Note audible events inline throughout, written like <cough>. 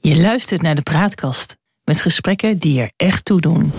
Je luistert naar de Praatkast met gesprekken die er echt toe doen.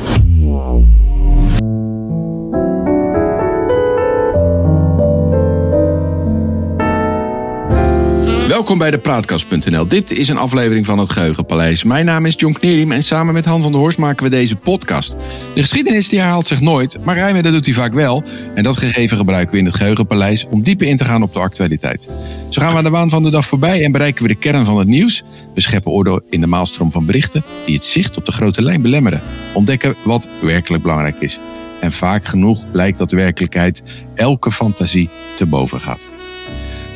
Welkom bij de Praatkast.nl. Dit is een aflevering van het Geheugenpaleis. Mijn naam is John Knerim en samen met Han van der Horst maken we deze podcast. De geschiedenis die herhaalt zich nooit, maar rijmen dat doet hij vaak wel. En dat gegeven gebruiken we in het Geheugenpaleis om dieper in te gaan op de actualiteit. Zo gaan we aan de waan van de dag voorbij en bereiken we de kern van het nieuws. We scheppen orde in de maalstroom van berichten die het zicht op de grote lijn belemmeren. Ontdekken wat werkelijk belangrijk is. En vaak genoeg blijkt dat de werkelijkheid elke fantasie te boven gaat.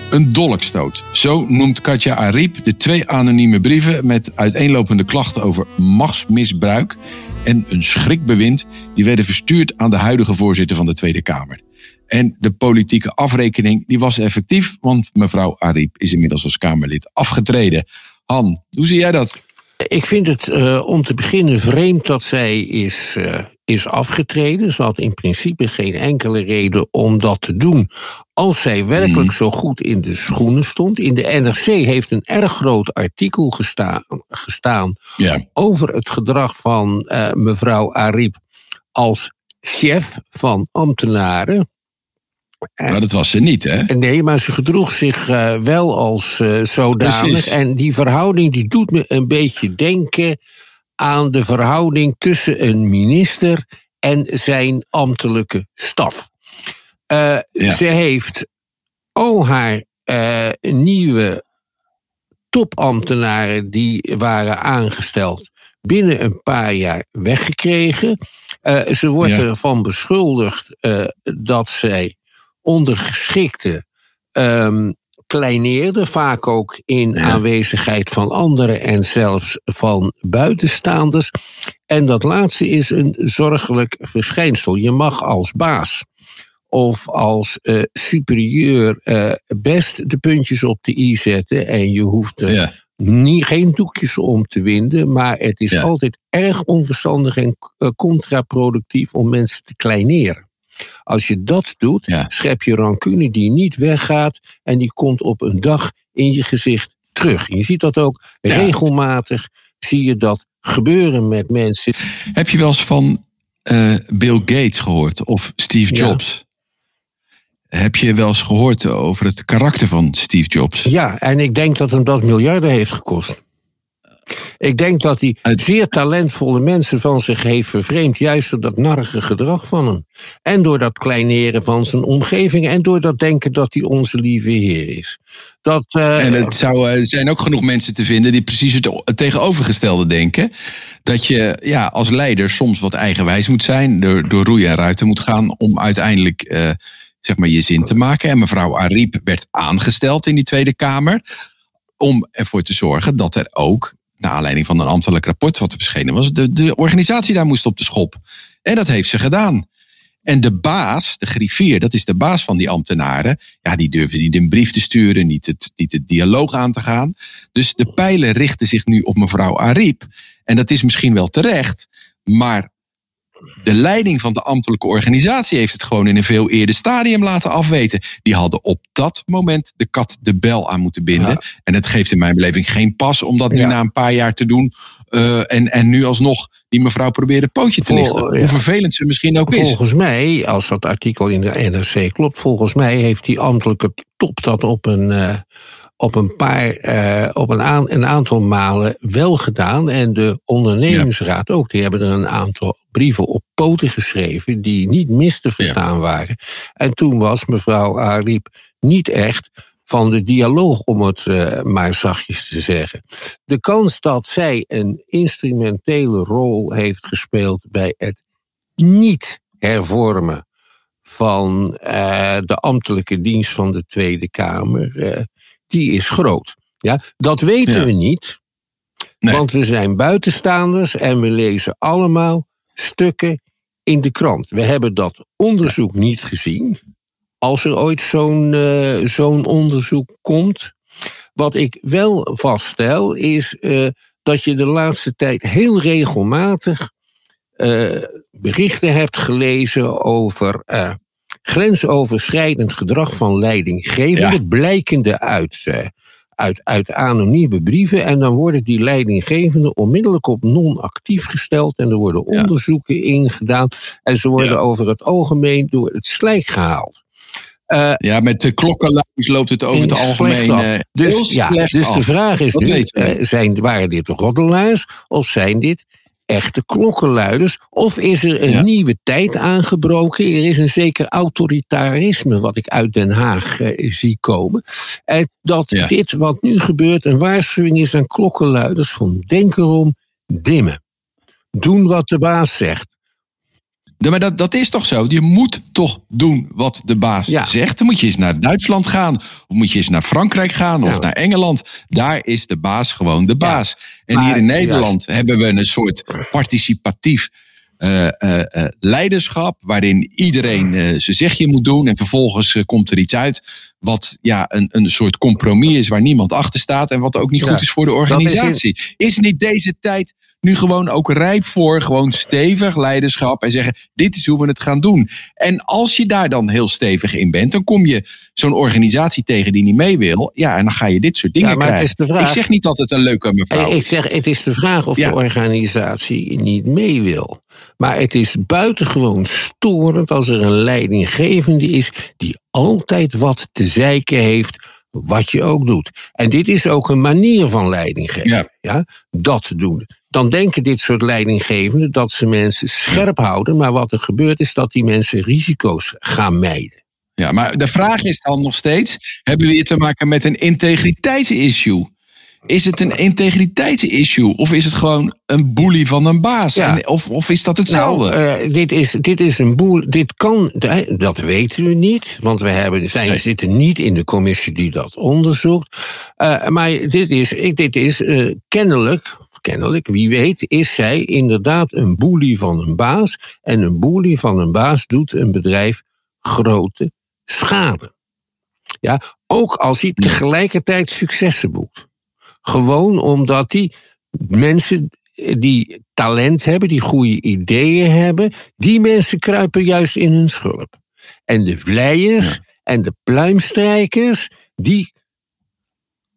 Een dolkstoot. Zo noemt Katja Ariep de twee anonieme brieven met uiteenlopende klachten over machtsmisbruik en een schrikbewind die werden verstuurd aan de huidige voorzitter van de Tweede Kamer. En de politieke afrekening die was effectief, want mevrouw Ariep is inmiddels als Kamerlid afgetreden. Han, hoe zie jij dat? Ik vind het uh, om te beginnen vreemd dat zij is, uh, is afgetreden. Ze had in principe geen enkele reden om dat te doen. Als zij werkelijk mm. zo goed in de schoenen stond. In de NRC heeft een erg groot artikel gestaan, gestaan ja. over het gedrag van uh, mevrouw Ariep als chef van ambtenaren. Maar dat was ze niet, hè? Nee, maar ze gedroeg zich uh, wel als uh, zodanig. Precies. En die verhouding die doet me een beetje denken aan de verhouding tussen een minister en zijn ambtelijke staf. Uh, Ja. Ze heeft al haar nieuwe topambtenaren die waren aangesteld binnen een paar jaar weggekregen. ze wordt Ja. ervan beschuldigd dat zij ondergeschikte um, kleineerde, vaak ook in Ja. aanwezigheid van anderen en zelfs van buitenstaanders. En dat laatste is een zorgelijk verschijnsel. Je mag als baas of als uh, superieur uh, best de puntjes op de i zetten en je hoeft er Ja. niet, geen doekjes om te winden, maar het is Ja. altijd erg onverstandig en uh, contraproductief om mensen te kleineren. Als je dat doet, Ja. schep je rancune die niet weggaat en die komt op een dag in je gezicht terug. En je ziet dat ook Ja. regelmatig, zie je dat gebeuren met mensen. Heb je wel eens van eh, Bill Gates gehoord of Steve Ja. Jobs? Heb je wel eens gehoord over het karakter van Steve Jobs? Ja, en ik denk dat hem dat miljarden heeft gekost. Ik denk dat hij zeer talentvolle mensen van zich heeft vervreemd, juist door dat narrige gedrag van hem. En door dat kleineren van zijn omgeving en door dat denken dat hij onze lieve Heer is. Dat, eh, En het zou, eh, er zijn ook genoeg mensen te vinden die precies het, het tegenovergestelde denken. Dat je ja, als leider soms wat eigenwijs moet zijn, door, door roeien en ruiten moet gaan om uiteindelijk eh, zeg maar je zin te maken. En mevrouw Ariep werd aangesteld in die Tweede Kamer om ervoor te zorgen dat er ook, naar aanleiding van een ambtelijk rapport wat er verschenen was, de, de organisatie daar moest op de schop. En dat heeft ze gedaan. En de baas, de griffier, dat is de baas van die ambtenaren. Ja, die durven niet een brief te sturen, niet het, niet het dialoog aan te gaan. Dus de pijlen richten zich nu op mevrouw Ariep. En dat is misschien wel terecht. Maar de leiding van de ambtelijke organisatie heeft het gewoon in een veel eerder stadium laten afweten. Die hadden op dat moment de kat de bel aan moeten binden. Ja. En het geeft in mijn beleving geen pas om dat nu Ja. na een paar jaar te doen. eh, en, en nu alsnog die mevrouw probeert een pootje te Vol- lichten. ja. Hoe vervelend ze misschien ook is. Volgens mij, als dat artikel in de NRC klopt, volgens mij heeft die ambtelijke top dat op een, eh, op een paar, eh, op een, aan, een aantal malen wel gedaan. En de ondernemingsraad ook. Die hebben er een aantal brieven op poten geschreven die niet mis te verstaan waren. En toen was mevrouw Ariep niet echt van de dialoog, om het eh, maar zachtjes te zeggen. De kans dat zij een instrumentele rol heeft gespeeld bij het niet hervormen van eh, de ambtelijke dienst van de Tweede Kamer, die is groot. Ja, dat weten Ja. we niet, Nee. want we zijn buitenstaanders en we lezen allemaal stukken in de krant. We hebben dat onderzoek niet gezien. Als er ooit zo'n eh, zo'n onderzoek komt. Wat ik wel vaststel is eh, dat je de laatste tijd heel regelmatig eh, berichten hebt gelezen over grensoverschrijdend gedrag van leidinggevenden, Ja. blijkende uit, eh, uit, uit anonieme brieven. En dan worden die leidinggevenden onmiddellijk op non-actief gesteld. En er worden onderzoeken ingedaan. En ze worden over het algemeen door het slijk gehaald. Uh, ja, met de klokkenluiders loopt het over het algemeen uh, dus, ja, dus de vraag is nu, zijn, waren dit roddelaars of zijn dit echte klokkenluiders? Of is er een nieuwe tijd aangebroken? Er is een zeker autoritarisme wat ik uit Den Haag eh, zie komen. En dat dit wat nu gebeurt een waarschuwing is aan klokkenluiders van denk erom, dimmen. Doen wat de baas zegt. Ja, maar dat, dat is toch zo? Je moet toch doen wat de baas zegt. Dan moet je eens naar Duitsland gaan. Of moet je eens naar Frankrijk gaan. Of naar Engeland. Daar is de baas gewoon de baas. En hier in Nederland hebben we een soort participatief uh, uh, leiderschap. Waarin iedereen zijn zegje moet doen. En vervolgens komt er iets uit. Wat ja, een, een soort compromis is waar niemand achter staat. En wat ook niet goed is voor de organisatie. Is, is niet deze tijd nu gewoon ook rijp voor gewoon stevig leiderschap en zeggen: dit is hoe we het gaan doen. En als je daar dan heel stevig in bent, dan kom je zo'n organisatie tegen die niet mee wil. Ja, en dan ga je dit soort dingen ja, maar krijgen. Het is de vraag, ik zeg niet dat het een leuke mevrouw is. Ik zeg, het is de vraag of de organisatie niet mee wil. Maar het is buitengewoon storend als er een leidinggevende is die altijd wat te zeiken heeft wat je ook doet. En dit is ook een manier van leiding geven. Ja. Dat doen. Dan denken dit soort leidinggevenden dat ze mensen scherp houden. Maar wat er gebeurt is dat die mensen risico's gaan mijden. Ja, maar de vraag is dan nog steeds: hebben we hier te maken met een integriteitsissue? Is het een integriteitsissue of is het gewoon een boelie van een baas? En, of, of is dat hetzelfde? Nou, uh, dit, is, dit is een boel. Dit kan, dat weten we niet, want we hebben, zijn, zitten niet in de commissie die dat onderzoekt. Uh, maar dit is, dit is uh, kennelijk, kennelijk, wie weet, is zij inderdaad een boelie van een baas. En een boelie van een baas doet een bedrijf grote schade. Ja, ook als hij tegelijkertijd successen boekt. Gewoon omdat die mensen die talent hebben, die goede ideeën hebben, die mensen kruipen juist in hun schulp. En de vleiers en de pluimstrijkers, die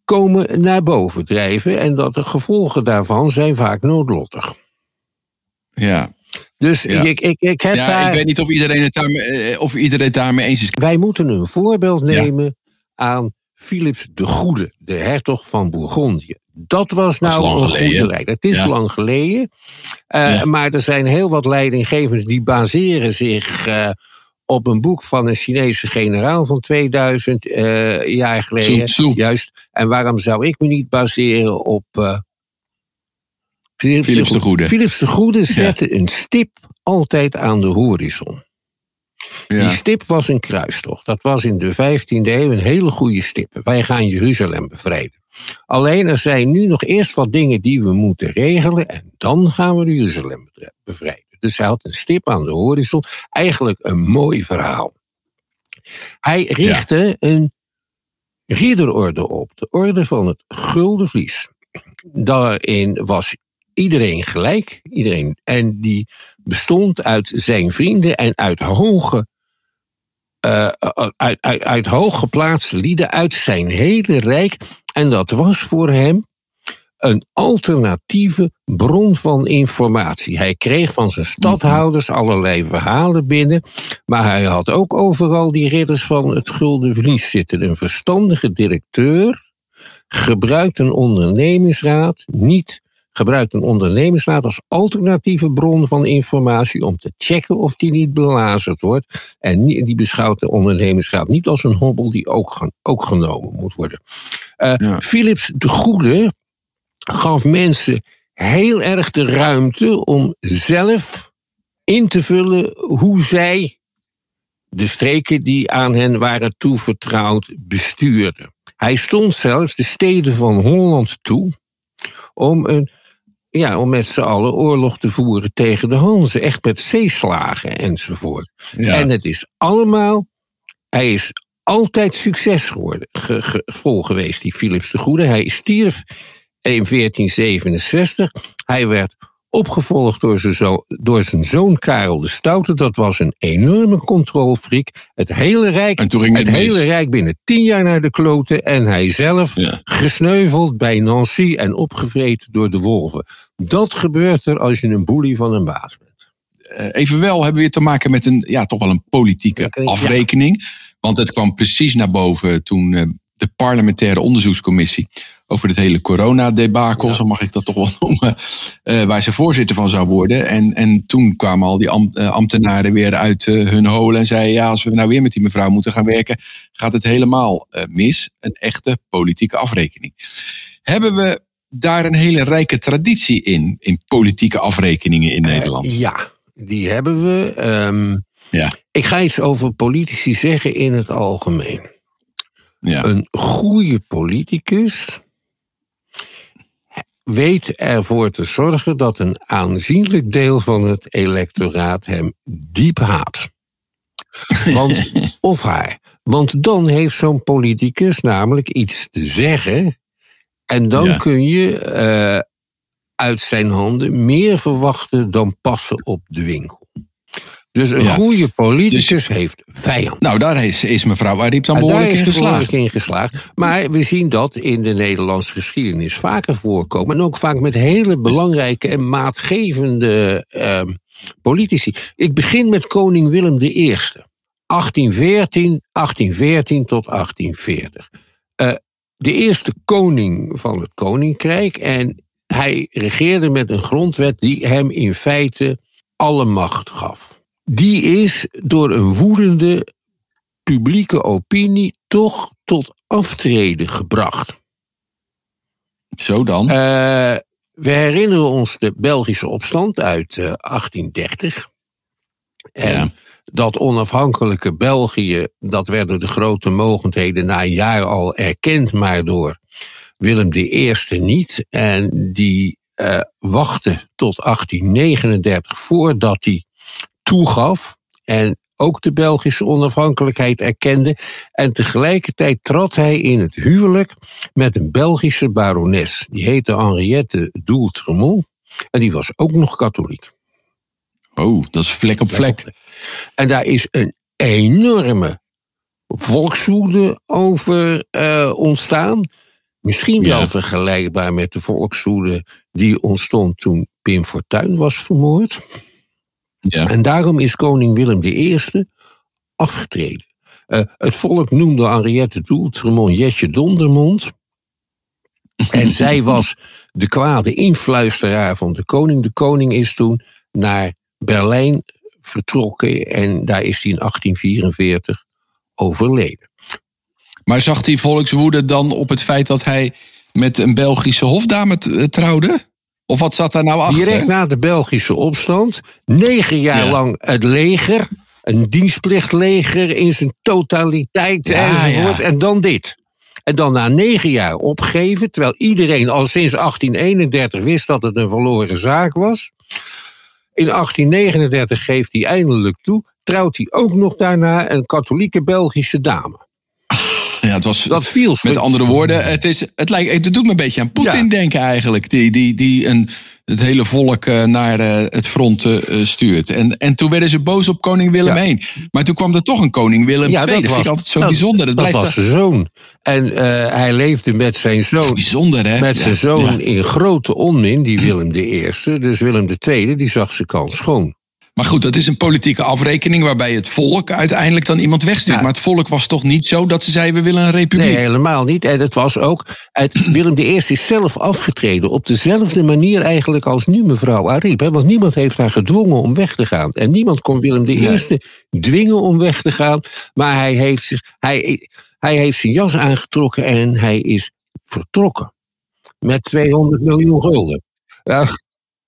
komen naar boven drijven en dat de gevolgen daarvan zijn vaak noodlottig. Ja. Dus Ik, ik, ik heb ja, daar... Ik weet niet of iedereen het daarmee, eh, of iedereen het daarmee eens is. Wij moeten een voorbeeld nemen aan Philips de Goede, de hertog van Bourgondië. Dat was nou een goede leider. Het is lang geleden. Uh, Maar er zijn heel wat leidinggevenden die baseren zich uh, op een boek van een Chinese generaal van 2000 uh, eh, jaar geleden. Juist. En waarom zou ik me niet baseren op. Philips, Philips de Goede. Philips de Goede zette een stip altijd aan de horizon. Die stip was een kruistocht. Dat was in de 15e eeuw een hele goede stip. Wij gaan Jeruzalem bevrijden. Alleen er zijn nu nog eerst wat dingen die we moeten regelen en dan gaan we Jeruzalem bevrijden. Dus hij had een stip aan de horizon. Eigenlijk een mooi verhaal. Hij richtte een ridderorde op, de orde van het Gulden Vlies. Daarin was iedereen gelijk, iedereen. En die bestond uit zijn vrienden en uit hoge uh, uit, uit, uit hooggeplaatste lieden uit zijn hele rijk. En dat was voor hem een alternatieve bron van informatie. Hij kreeg van zijn stadhouders allerlei verhalen binnen, maar hij had ook overal die ridders van het Gulden Vlies zitten. Een verstandige directeur gebruikt een ondernemingsraad niet gebruikt een ondernemingsraad als alternatieve bron van informatie om te checken of die niet belazerd wordt. En die beschouwt de ondernemingsraad niet als een hobbel die ook, ook genomen moet worden. Uh, Philips de Goede gaf mensen heel erg de ruimte om zelf in te vullen hoe zij de streken die aan hen waren toevertrouwd bestuurden. Hij stond zelfs de steden van Holland toe om een ja, om met z'n allen oorlog te voeren tegen de Hanzen. Echt met zeeslagen enzovoort. En het is allemaal, hij is altijd succes geworden, vol geweest, die Philips de Goede. Hij stierf in 1467. Hij werd Opgevolgd door zijn, zo, door zijn zoon Karel de Stoute. Dat was een enorme controlfreak. Het hele Rijk, En toen ging het hele Rijk binnen tien jaar naar de kloten. En hij zelf Ja. gesneuveld bij Nancy en opgevreten door de wolven. Dat gebeurt er als je een boelie van een baas bent. Eh, evenwel hebben we weer te maken met een, ja, toch wel een politieke afrekening. Want het kwam precies naar boven toen eh, de parlementaire onderzoekscommissie over het hele coronadebakel, Ja. zo mag ik dat toch wel <laughs> noemen, eh, waar ze voorzitter van zou worden. En, en toen kwamen al die eh, ambtenaren weer uit eh, hun holen en zeiden, ja, als we nou weer met die mevrouw moeten gaan werken, gaat het helemaal mis. Een echte politieke afrekening. Hebben we daar een hele rijke traditie in, in politieke afrekeningen in Nederland? Ja, die hebben we. Ehm, Ja. Ik ga iets over politici zeggen in het algemeen. Ja. Een goede politicus weet ervoor te zorgen dat een aanzienlijk deel van het electoraat hem diep haat. <laughs> Want, of haar. Want dan heeft zo'n politicus namelijk iets te zeggen. En dan Ja. kun je eh, uit zijn handen meer verwachten dan passen op de winkel. Dus een Ja. goede politicus heeft vijand. Nou, daar is, is mevrouw Ariep dan behoorlijk in geslaagd. Maar we zien dat in de Nederlandse geschiedenis vaker voorkomen. En ook vaak met hele belangrijke en maatgevende ehm, politici. Ik begin met koning Willem I. 1814, 1814 tot 1840. Eh, de eerste koning van het koninkrijk. En hij regeerde met een grondwet die hem in feite alle macht gaf. Die is door een woedende publieke opinie toch tot aftreden gebracht. Zo dan. Eh, we herinneren ons de Belgische opstand uit eh, 1830. En Ja. dat onafhankelijke België, dat werd door de grote mogendheden na een jaar al erkend, maar door Willem I niet. En die eh, wachtte tot 1839 voordat hij toegaf. En ook de Belgische onafhankelijkheid erkende. En tegelijkertijd trad hij in het huwelijk met een Belgische barones. Die heette Henriette Doeltremont. En die was ook nog katholiek. Oh, dat is vlek op vlek. En daar is een enorme volkswoede over eh, ontstaan. Misschien wel Ja. vergelijkbaar met de volkswoede die ontstond toen Pim Fortuyn was vermoord. Ja. En daarom is koning Willem I afgetreden. Eh, het volk noemde Henriette Doeltremont Jetje Dondermond. <laughs> En zij was de kwade influisteraar van de koning. De koning is toen naar Berlijn vertrokken en daar is hij in 1844 overleden. Maar zag die volkswoede dan op het feit dat hij met een Belgische hofdame trouwde? Of wat zat daar nou achter? Direct na de Belgische opstand, negen jaar Ja. lang het leger, een dienstplichtleger in zijn totaliteit Ja, ja. En dan dit. En dan na negen jaar opgeven, terwijl iedereen al sinds 1831 wist dat het een verloren zaak was. In 1839 geeft hij eindelijk toe, trouwt hij ook nog daarna een katholieke Belgische dame. Ja, het was, Dat viel met andere woorden, het, is, het, lijkt, het doet me een beetje aan Poetin Ja. denken eigenlijk. Die, die, die een, het hele volk eh, naar eh, het front eh, stuurt. En, en toen werden ze boos op koning Willem Ja. I. Maar toen kwam er toch een koning Willem Ja, II. Dat, vind ik altijd zo bijzonder. Dat, Dat blijft was zijn zoon. En hij leefde met zijn zoon bijzonder, hè? Met zijn zoon in grote onmin, die Willem I. Dus Willem II, die zag zijn kans schoon. Maar goed, dat is een politieke afrekening waarbij het volk uiteindelijk dan iemand wegstuurt. Ja. Maar het volk was toch niet zo dat ze zeiden we willen een republiek. Nee, helemaal niet. En het was ook. Het, <clears throat> Willem I is zelf afgetreden. Op dezelfde manier eigenlijk als nu mevrouw Ariep. Hè? Want niemand heeft haar gedwongen om weg te gaan. En niemand kon Willem I Nee. dwingen om weg te gaan. Maar hij heeft, zich, hij, hij heeft zijn jas aangetrokken en hij is vertrokken. Met 200 miljoen gulden. Ja,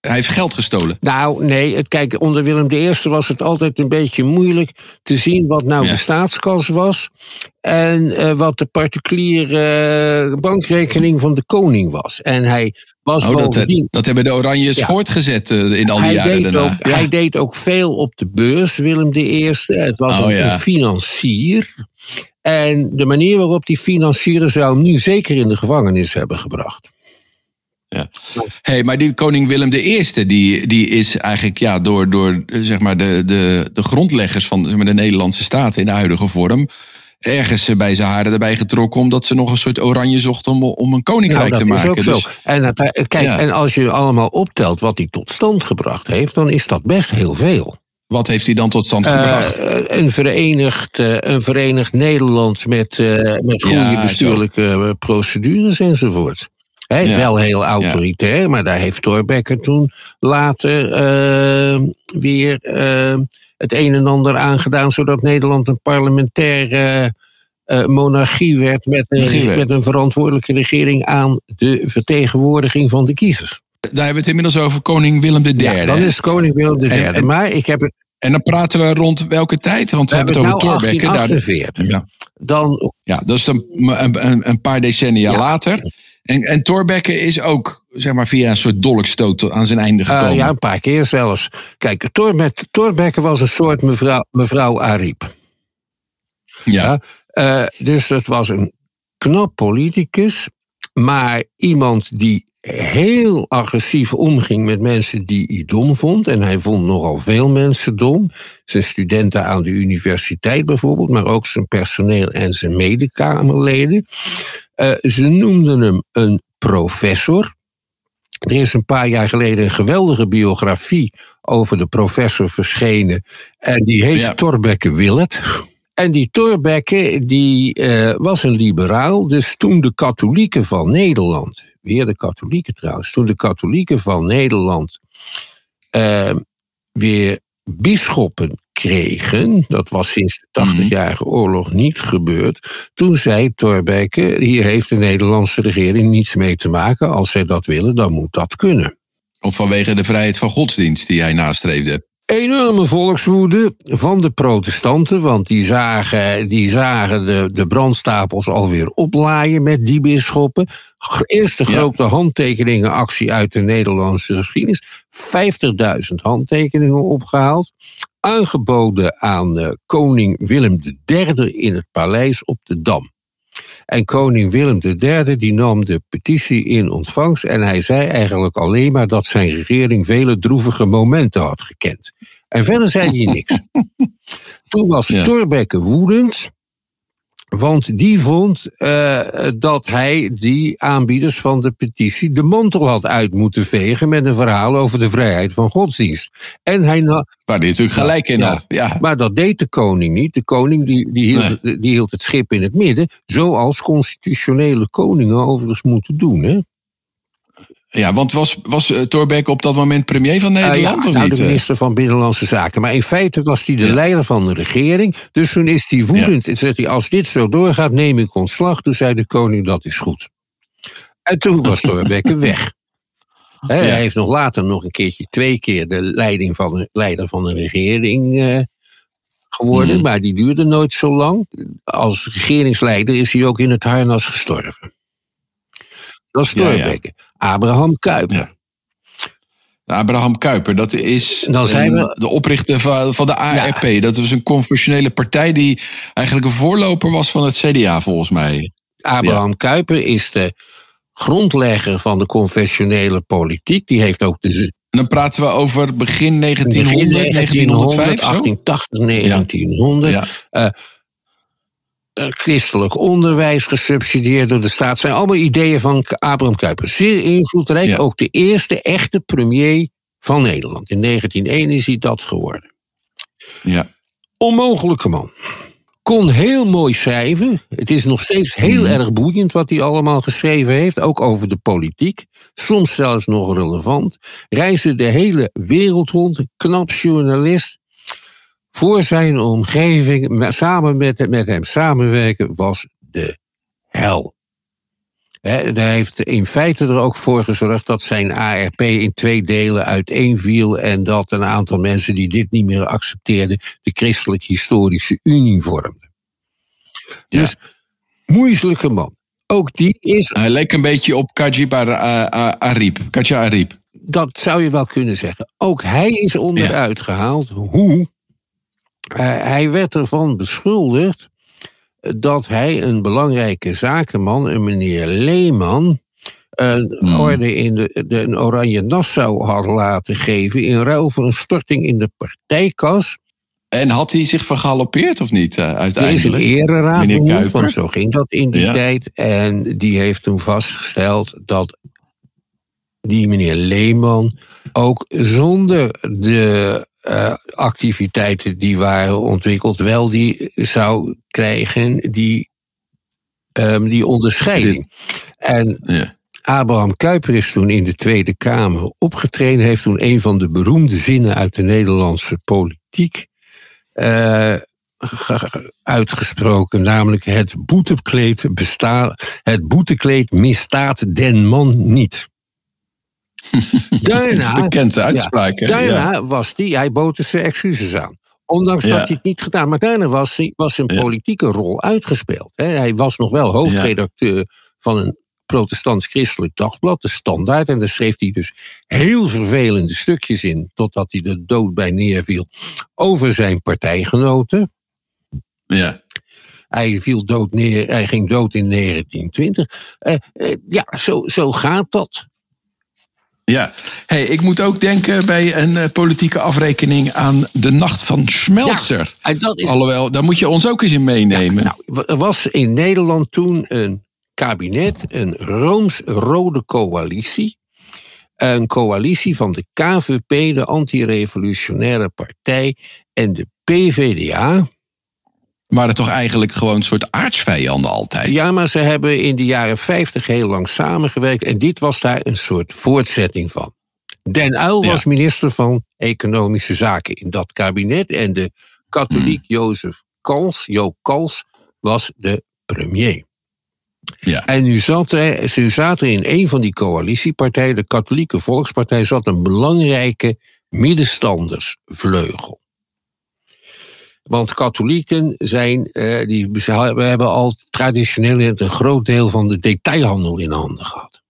Hij heeft geld gestolen. Nou, nee, het, kijk, onder Willem I was het altijd een beetje moeilijk te zien wat nou Ja. de staatskas was en eh, wat de particuliere eh, bankrekening van de koning was. En hij was Oh, dat, bovendien. dat hebben de Oranjes Ja. voortgezet eh, in al die Hij jaren deed, daarna. ook, hij deed ook veel op de beurs, Willem I. Het was Oh, een financier. En de manier waarop die financieren zou hem nu zeker in de gevangenis hebben gebracht. Hey, maar die koning Willem I, die, die is eigenlijk ja, door, door zeg maar de, de, de grondleggers van zeg maar, de Nederlandse staat in de huidige vorm ergens bij zijn haren erbij getrokken. omdat ze nog een soort oranje zochten om, om een koninkrijk Nou, te dat is maken. ook zo. Dus, En, dat, kijk, Ja. en als je allemaal optelt wat hij tot stand gebracht heeft, dan is dat best heel veel. wat heeft hij dan tot stand gebracht? Eh, een, verenigd, eh, een verenigd Nederland met, eh, met goede Ja, bestuurlijke eh, procedures enzovoort. Ja. Wel heel autoritair, maar daar heeft Thorbecke toen later eh, weer eh, het een en ander aan gedaan, zodat Nederland een parlementaire eh, monarchie werd met, Monarchie een, werd. met een verantwoordelijke regering aan de vertegenwoordiging van de kiezers. Daar hebben we het inmiddels over koning Willem III. Ja, dan is koning Willem III. En- en- maar ik heb het, En dan praten we rond welke tijd? Want we, we hebben het over nou Thorbecke. Daar- 1848. Ja. Dan Ja, dat is een, een, een- paar decennia later. En, en Thorbecke is ook, zeg maar, via een soort dolkstoot aan zijn einde Uh, gekomen. ja, een paar keer zelfs. Kijk, Thorbecke, was een soort mevrouw, mevrouw Ariep. ja. Uh, dus het was een knap politicus, maar iemand die heel agressief omging met mensen die hij dom vond. En hij vond nogal veel mensen dom. Zijn studenten aan de universiteit bijvoorbeeld, maar ook zijn personeel en zijn medekamerleden. Uh, ze noemden hem een professor. Er is een paar jaar geleden een geweldige biografie over de professor verschenen. En die heet Ja. Thorbecke Willet. En die Thorbecke die, uh, was een liberaal. Dus toen de katholieken van Nederland, weer de katholieken trouwens, toen de katholieken van Nederland uh, weer bisschoppen kregen, dat was sinds de 80-jarige oorlog niet gebeurd, toen zei Thorbecke, hier heeft de Nederlandse regering niets mee te maken, als zij dat willen, dan moet dat kunnen. Of vanwege de vrijheid van godsdienst die hij nastreefde. Enorme volkswoede van de protestanten, want die zagen, die zagen de, de brandstapels alweer oplaaien met die bisschoppen. Eerste grote ja. handtekeningenactie uit de Nederlandse geschiedenis. 50.000 handtekeningen opgehaald. Aangeboden aan uh, koning Willem III in het paleis op de Dam. En koning Willem III die nam de petitie in ontvangst en hij zei eigenlijk alleen maar dat zijn regering vele droevige momenten had gekend. En verder zei hij niks. <laughs> Toen was ja. Thorbecke woedend, want die vond uh, dat hij die aanbieders van de petitie de mantel had uit moeten vegen met een verhaal over de vrijheid van godsdienst. En hij Waar hij natuurlijk gelijk in had. Ja. Maar dat deed de koning niet. De koning die, die, hield, nee. die hield het schip in het midden, zoals constitutionele koningen overigens moeten doen. Hè? Ja, want was, was uh, Thorbecke op dat moment premier van Nederland? Uh, ja, of nou, niet? de minister van Binnenlandse Zaken. Maar in feite was hij de ja. leider van de regering. Dus toen is hij woedend. En zegt hij: Als dit zo doorgaat, neem ik ontslag. Toen zei de koning: Dat is goed. En toen was Thorbecke <laughs> weg. He, ja. Hij heeft nog later nog een keertje, twee keer de leiding van de, leider van een regering uh, geworden. Mm. Maar die duurde nooit zo lang. Als regeringsleider is hij ook in het harnas gestorven. Dat is Thorbecke. Ja, ja. Abraham Kuyper. Ja. Abraham Kuyper, dat is Dan zijn we... de oprichter van, van de ARP. Dat was een confessionele partij die eigenlijk een voorloper was van het CDA, volgens mij. Abraham. Kuyper is de grondlegger van de confessionele politiek. Die heeft ook de. En dan praten we over begin 1900, begin 1905, 1880, 1900. Ja. Uh, christelijk onderwijs gesubsidieerd door de staat. zijn allemaal ideeën van Abraham Kuyper. Zeer invloedrijk. Ja. Ook de eerste echte premier van Nederland. In 1901 is hij dat geworden. Ja. Onmogelijke man. Kon heel mooi schrijven. Het is nog steeds heel mm. erg boeiend wat hij allemaal geschreven heeft. Ook over de politiek. Soms zelfs nog relevant. Reisde de hele wereld rond. Knap journalist voor zijn omgeving, samen met, met hem samenwerken, was de hel. Hij heeft in feite er ook voor gezorgd dat zijn ARP in twee delen uiteenviel en dat een aantal mensen die dit niet meer accepteerden, de Christelijk-Historische Unie vormden. Ja. Dus, moeilijke man. Ook die is... Hij leek een beetje op Kajib Arip. Kaja Arip. Dat zou je wel kunnen zeggen. Ook hij is onderuit ja. gehaald. Hoe? Uh, hij werd ervan beschuldigd dat hij een belangrijke zakenman, een meneer Leeman, een Hmm. orde in de, de een Oranje Nassau had laten geven in ruil voor een storting in de partijkas. En had hij zich vergalopeerd of niet uh, uiteindelijk? ereraad Meneer benoemd, want zo ging dat in die Ja. tijd. En die heeft toen vastgesteld dat die meneer Leeman ook zonder de eh, activiteiten die waren ontwikkeld, wel die zou krijgen, die, ehm, die onderscheiding. En Ja. Abraham Kuyper is toen in de Tweede Kamer opgetreden, heeft toen een van de beroemde zinnen uit de Nederlandse politiek eh, ge- ge- uitgesproken, namelijk het boetekleed, besta het boetekleed misstaat den man niet. <laughs> Daarna, Bekende uitspraak. daarna Ja. was die, hij bood dus zijn excuses aan. Ondanks Ja. dat hij het niet gedaan, maar daarna was, was zijn politieke rol uitgespeeld. hè. Hij was nog wel hoofdredacteur van een protestants-christelijk dagblad, de Standaard. En daar schreef hij dus heel vervelende stukjes in, totdat hij de dood bij neerviel, over zijn partijgenoten. Ja. Hij viel dood neer, hij ging dood in 1920. Eh, eh, ja, zo, zo gaat dat. Ja, hey, ik moet ook denken bij een eh, politieke afrekening aan de nacht van Schmelzer. En dat is Alhoewel, daar moet je ons ook eens in meenemen. Nou, er was in Nederland toen een kabinet, een rooms-rode coalitie. Een coalitie van de KVP, de antirevolutionaire partij, en de PVDA. Waren toch eigenlijk gewoon een soort aardsvijanden altijd. Ja, maar ze hebben in de jaren 50 heel lang samengewerkt en dit was daar een soort voortzetting van. Den Uyl Ja. was minister van Economische Zaken in dat kabinet en de katholiek Hmm. Jozef Kals, Joop Kals, was de premier. Ja. En nu zat er, nu zat er in een van die coalitiepartijen, de Katholieke Volkspartij, zat een belangrijke middenstandersvleugel. Want katholieken zijn, eh, die, we hebben al traditioneel een groot deel van de detailhandel in handen gehad.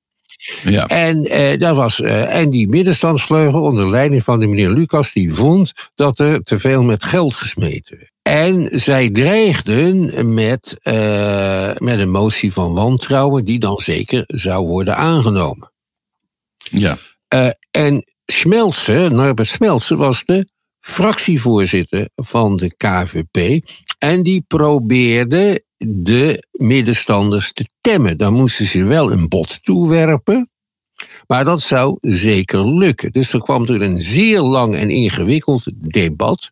Ja. En, eh, daar was, eh, en die middenstandsvleugel onder leiding van de meneer Lucas, die vond dat er te veel met geld gesmeten werd. En zij dreigden met, met een motie van wantrouwen, die dan zeker zou worden aangenomen. ja. En Smeltse, Norbert Smeltse, was de fractievoorzitter van de KVP. En die probeerde de middenstanders te temmen. Dan moesten ze wel een bod toewerpen. Maar dat zou zeker lukken. Dus er kwam er een zeer lang en ingewikkeld debat.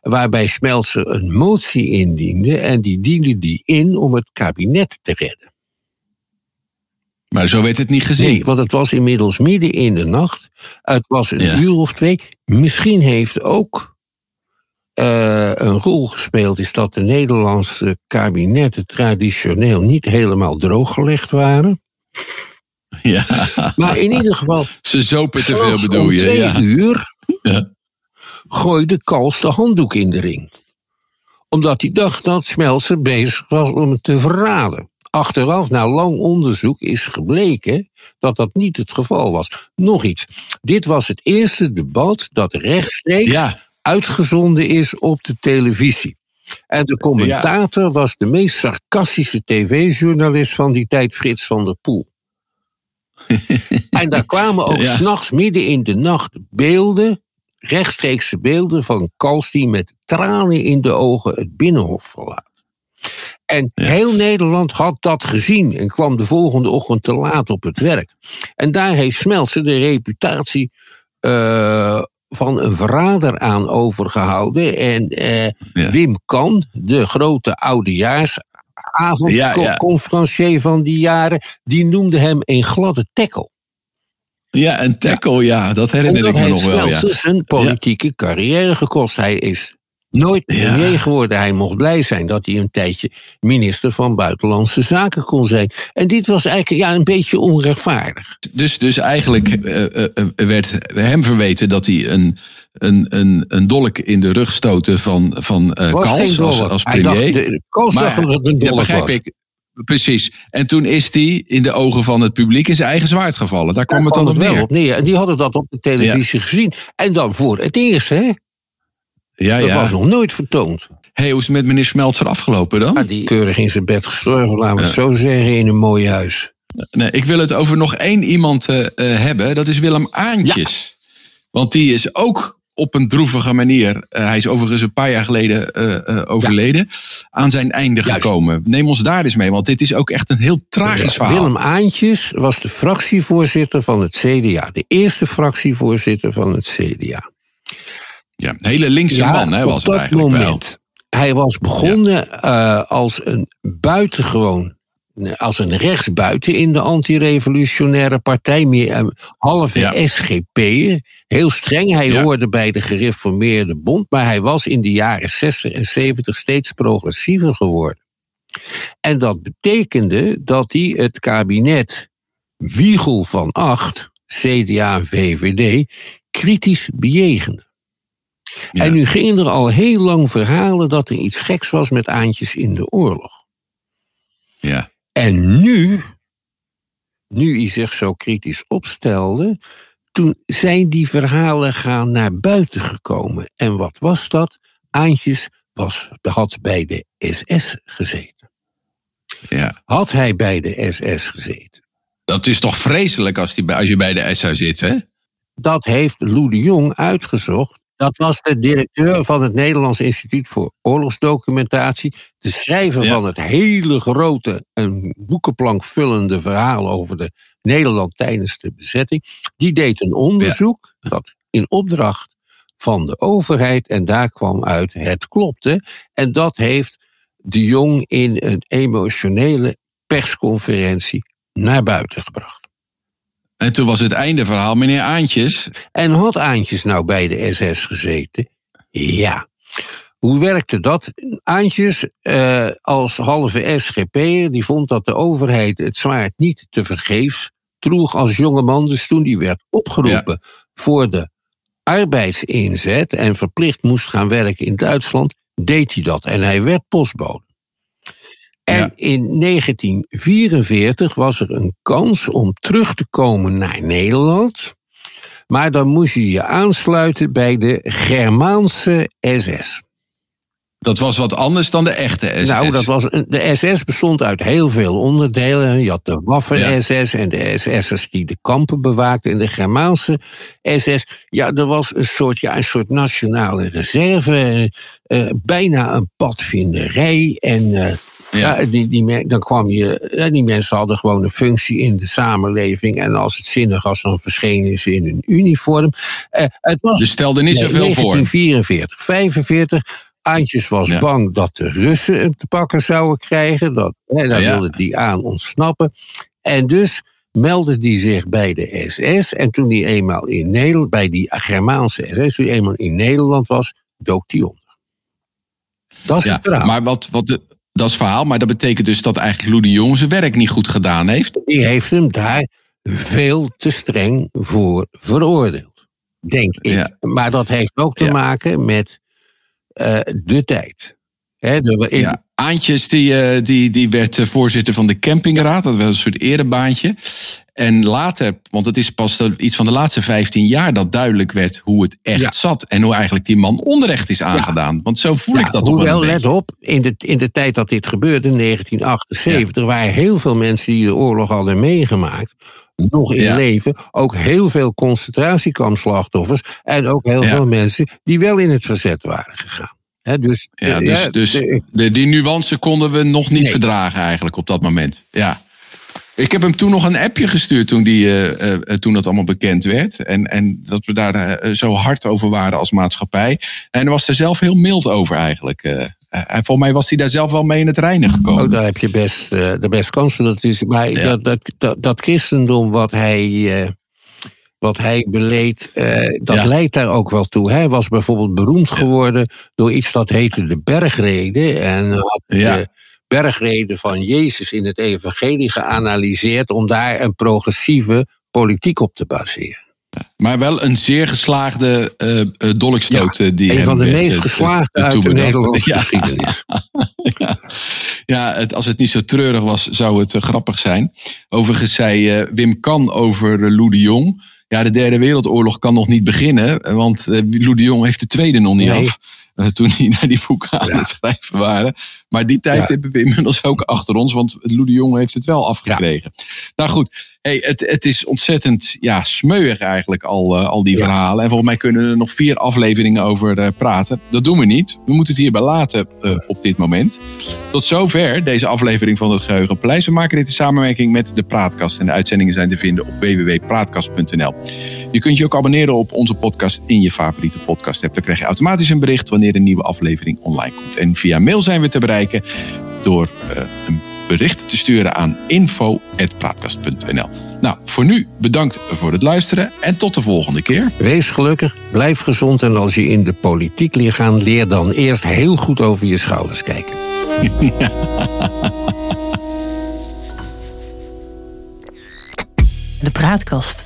Waarbij Smeltse een motie indiende. En die diende die in om het kabinet te redden. Maar zo werd het niet gezien. Nee, want het was inmiddels midden in de nacht. Het was een Ja. uur of twee. Misschien heeft ook eh, een rol gespeeld... is dat de Nederlandse kabinetten traditioneel niet helemaal drooggelegd waren. Ja. Maar in ieder geval, Ze zopen te veel bedoel om je. twee Ja. uur Ja. gooide Kals de handdoek in de ring. Omdat hij dacht dat Smeltzer bezig was om het te verraden. Achteraf, na lang onderzoek, is gebleken dat dat niet het geval was. Nog iets. Dit was het eerste debat dat rechtstreeks Ja. uitgezonden is op de televisie. En de commentator was de meest sarcastische tv-journalist van die tijd, Frits van der Poel. <laughs> en daar kwamen ook Ja. s'nachts midden in de nacht beelden, rechtstreekse beelden van Kals die met tranen in de ogen het binnenhof verlaat. En Ja. heel Nederland had dat gezien en kwam de volgende ochtend te laat op het werk. En daar heeft Smeltse de reputatie eh, van een verrader aan overgehouden. En eh, Ja. Wim Kan, de grote Ja, ja. van die jaren, die noemde hem een gladde tackle. ja, een tackle, ja. Dat herinner dat ik me heeft nog wel. Ja. Smeltzer zijn politieke carrière gekost. Hij is nooit Ja. premier geworden. Hij mocht blij zijn dat hij een tijdje minister van Buitenlandse Zaken kon zijn. En dit was eigenlijk ja, een beetje onrechtvaardig. Dus, dus eigenlijk eh, eh, eh, werd hem verweten dat hij een, een, een, een dolk in de rug stootte van, van Was Kals als, als Hij premier. dacht, de, Koos dacht dat het een ja, dollar begrijp was. ik. Precies. En toen is hij in de ogen van het publiek in zijn eigen zwaard gevallen. Daar kwam Daar het dan op neer. op neer. En die hadden dat op de televisie gezien. En dan voor het eerst, hè? Ja, Dat ja. was nog nooit vertoond. Hey, hoe is het met meneer Smeltzer afgelopen dan? Ja, die keurig in zijn bed gestorven, laten we het zo zeggen, in een mooi huis. Nee, ik wil het over nog één iemand uh, hebben. Dat is Willem Aantjes. Want die is ook op een droevige manier. Uh, hij is overigens een paar jaar geleden uh, overleden. Ja. Aan zijn einde Juist. gekomen. Neem ons daar eens mee, want dit is ook echt een heel tragisch verhaal. Willem Aantjes was de fractievoorzitter van het CDA. De eerste fractievoorzitter van het CDA. Ja, hele linkse ja, man hè, was op dat eigenlijk moment. Wel. Hij was begonnen ja. als een buitengewoon als een rechtsbuiten in de antirevolutionaire partij, meer halve ja. SGP. Heel streng. Hij hoorde bij de gereformeerde bond, maar hij was in de jaren 60 en 70 steeds progressiever geworden. En dat betekende dat hij het kabinet Wiegel van Acht, CDA en VVD, kritisch bejegende. Ja. En nu gingen er al heel lang verhalen dat er iets geks was met Aantjes in de oorlog. Ja. En nu, nu hij zich zo kritisch opstelde, toen zijn die verhalen gaan naar buiten gekomen. En wat was dat? Aantjes was, had bij de SS gezeten. Ja. Had hij bij de SS gezeten? Dat is toch vreselijk als, die, als je bij de SS zit, hè? Dat heeft Lou de Jong uitgezocht dat was de directeur van het Nederlands Instituut voor Oorlogsdocumentatie. De schrijver ja. van het hele grote, een boekenplank vullende verhaal over de Nederland tijdens de bezetting. Die deed een onderzoek ja. dat in opdracht van de overheid. En daar kwam uit, het klopte. En dat heeft de Jong in een emotionele persconferentie naar buiten gebracht. En toen was het einde verhaal, meneer Aantjes. En had Aantjes nou bij de SS gezeten? Ja. Hoe werkte dat? Aantjes, eh, als halve SGP'er, die vond dat de overheid het zwaard niet te vergeefs droeg als jonge man. Dus toen die werd opgeroepen ja. voor de arbeidsinzet en verplicht moest gaan werken in Duitsland, deed hij dat. En hij werd postbode. En ja. in 1944 was er een kans om terug te komen naar Nederland. Maar dan moest je je aansluiten bij de Germaanse SS. Dat was wat anders dan de echte SS. Nou, dat was, de SS bestond uit heel veel onderdelen. Je had de Waffen-SS ja. en de SS'ers die de kampen bewaakten. En de Germaanse SS, ja, er was een soort, ja, een soort nationale reserve. Uh, bijna een padvinderij. En uh, ja. ja, die, die, dan kwam je, die mensen hadden gewoon een functie in de samenleving. En als het zinnig was, dan verschenen ze in een uniform. Uh, het was, dus stelde niet nee, zoveel 1944, 45. Aantjes was ja. bang dat de Russen hem te pakken zouden krijgen. Dat, hè, daar ja. wilde die aan ontsnappen. En dus meldde die zich bij de SS. En toen hij eenmaal in Nederland, bij die Germaanse SS, toen hij eenmaal in Nederland was, dook hij onder. Dat is ja, het verhaal. Maar wat, wat de, dat is verhaal, maar dat betekent dus dat eigenlijk Lou de Jong zijn werk niet goed gedaan heeft. Die heeft hem daar veel te streng voor veroordeeld, denk ik. Ja. Maar dat heeft ook te ja. maken met uh, de tijd. He, de, in... ja, Aantjes die, uh, die, die werd voorzitter van de campingraad. Dat was een soort erebaantje. En later, want het is pas iets van de laatste 15 jaar dat duidelijk werd hoe het echt ja. zat. En hoe eigenlijk die man onrecht is aangedaan. Ja. Want zo voel ik dat hoewel, toch wel let op, in de, in de tijd dat dit gebeurde, in 1978, waren heel veel mensen die de oorlog hadden meegemaakt. Nog in leven. Ook heel veel concentratiekampslachtoffers. En ook heel veel mensen die wel in het verzet waren gegaan. He, dus, ja, dus, ja, dus de, de, die nuance konden we nog niet nee. verdragen eigenlijk op dat moment. Ja. Ik heb hem toen nog een appje gestuurd toen, die, uh, uh, toen dat allemaal bekend werd. En, en dat we daar uh, zo hard over waren als maatschappij. En hij was er zelf heel mild over eigenlijk. volgens mij was hij daar zelf wel mee in het reinen gekomen. Oh, daar heb je best, de best kans. Dat, is, maar ja. dat, dat, dat, dat, christendom wat hij, wat hij beleed, dat ja. leidt daar ook wel toe. Hij was bijvoorbeeld beroemd geworden door iets dat heette de bergrede. En had de, bergreden van Jezus in het evangelie geanalyseerd om daar een progressieve politiek op te baseren. Maar wel een zeer geslaagde uh, dolkstoot. Ja, die een van de meest geslaagde uit de Nederlandse ja. geschiedenis. <laughs> ja, ja het, als het niet zo treurig was, zou het uh, grappig zijn. Overigens zei uh, Wim Kan over Lou de Jong. Ja, de derde wereldoorlog kan nog niet beginnen, want Lou de Jong heeft de tweede nog niet nee. af. eh, toen die naar die boeken aan het schrijven waren. Maar die tijd hebben we inmiddels ook achter ons, want Lou de Jong heeft het wel afgekregen. Nou goed, hey, het, het is ontzettend ja, smeuig eigenlijk al, al die verhalen. En volgens mij kunnen we er nog vier afleveringen over praten. Dat doen we niet. We moeten het hierbij laten op dit moment. Tot zover deze aflevering van het Geheugenpaleis. We maken dit in samenwerking met de Praatkast. En de uitzendingen zijn te vinden op www.praatkast.nl. Je kunt je ook abonneren op onze podcast in je favoriete podcast app. Dan krijg je automatisch een bericht wanneer een nieuwe aflevering online komt. En via mail zijn we te bereiken door een bericht te sturen aan info.praatkast.nl. Nou, voor nu bedankt voor het luisteren en tot de volgende keer. Wees gelukkig, blijf gezond en als je in de politiek leert gaan, leer dan eerst heel goed over je schouders kijken. <laughs> De praatkast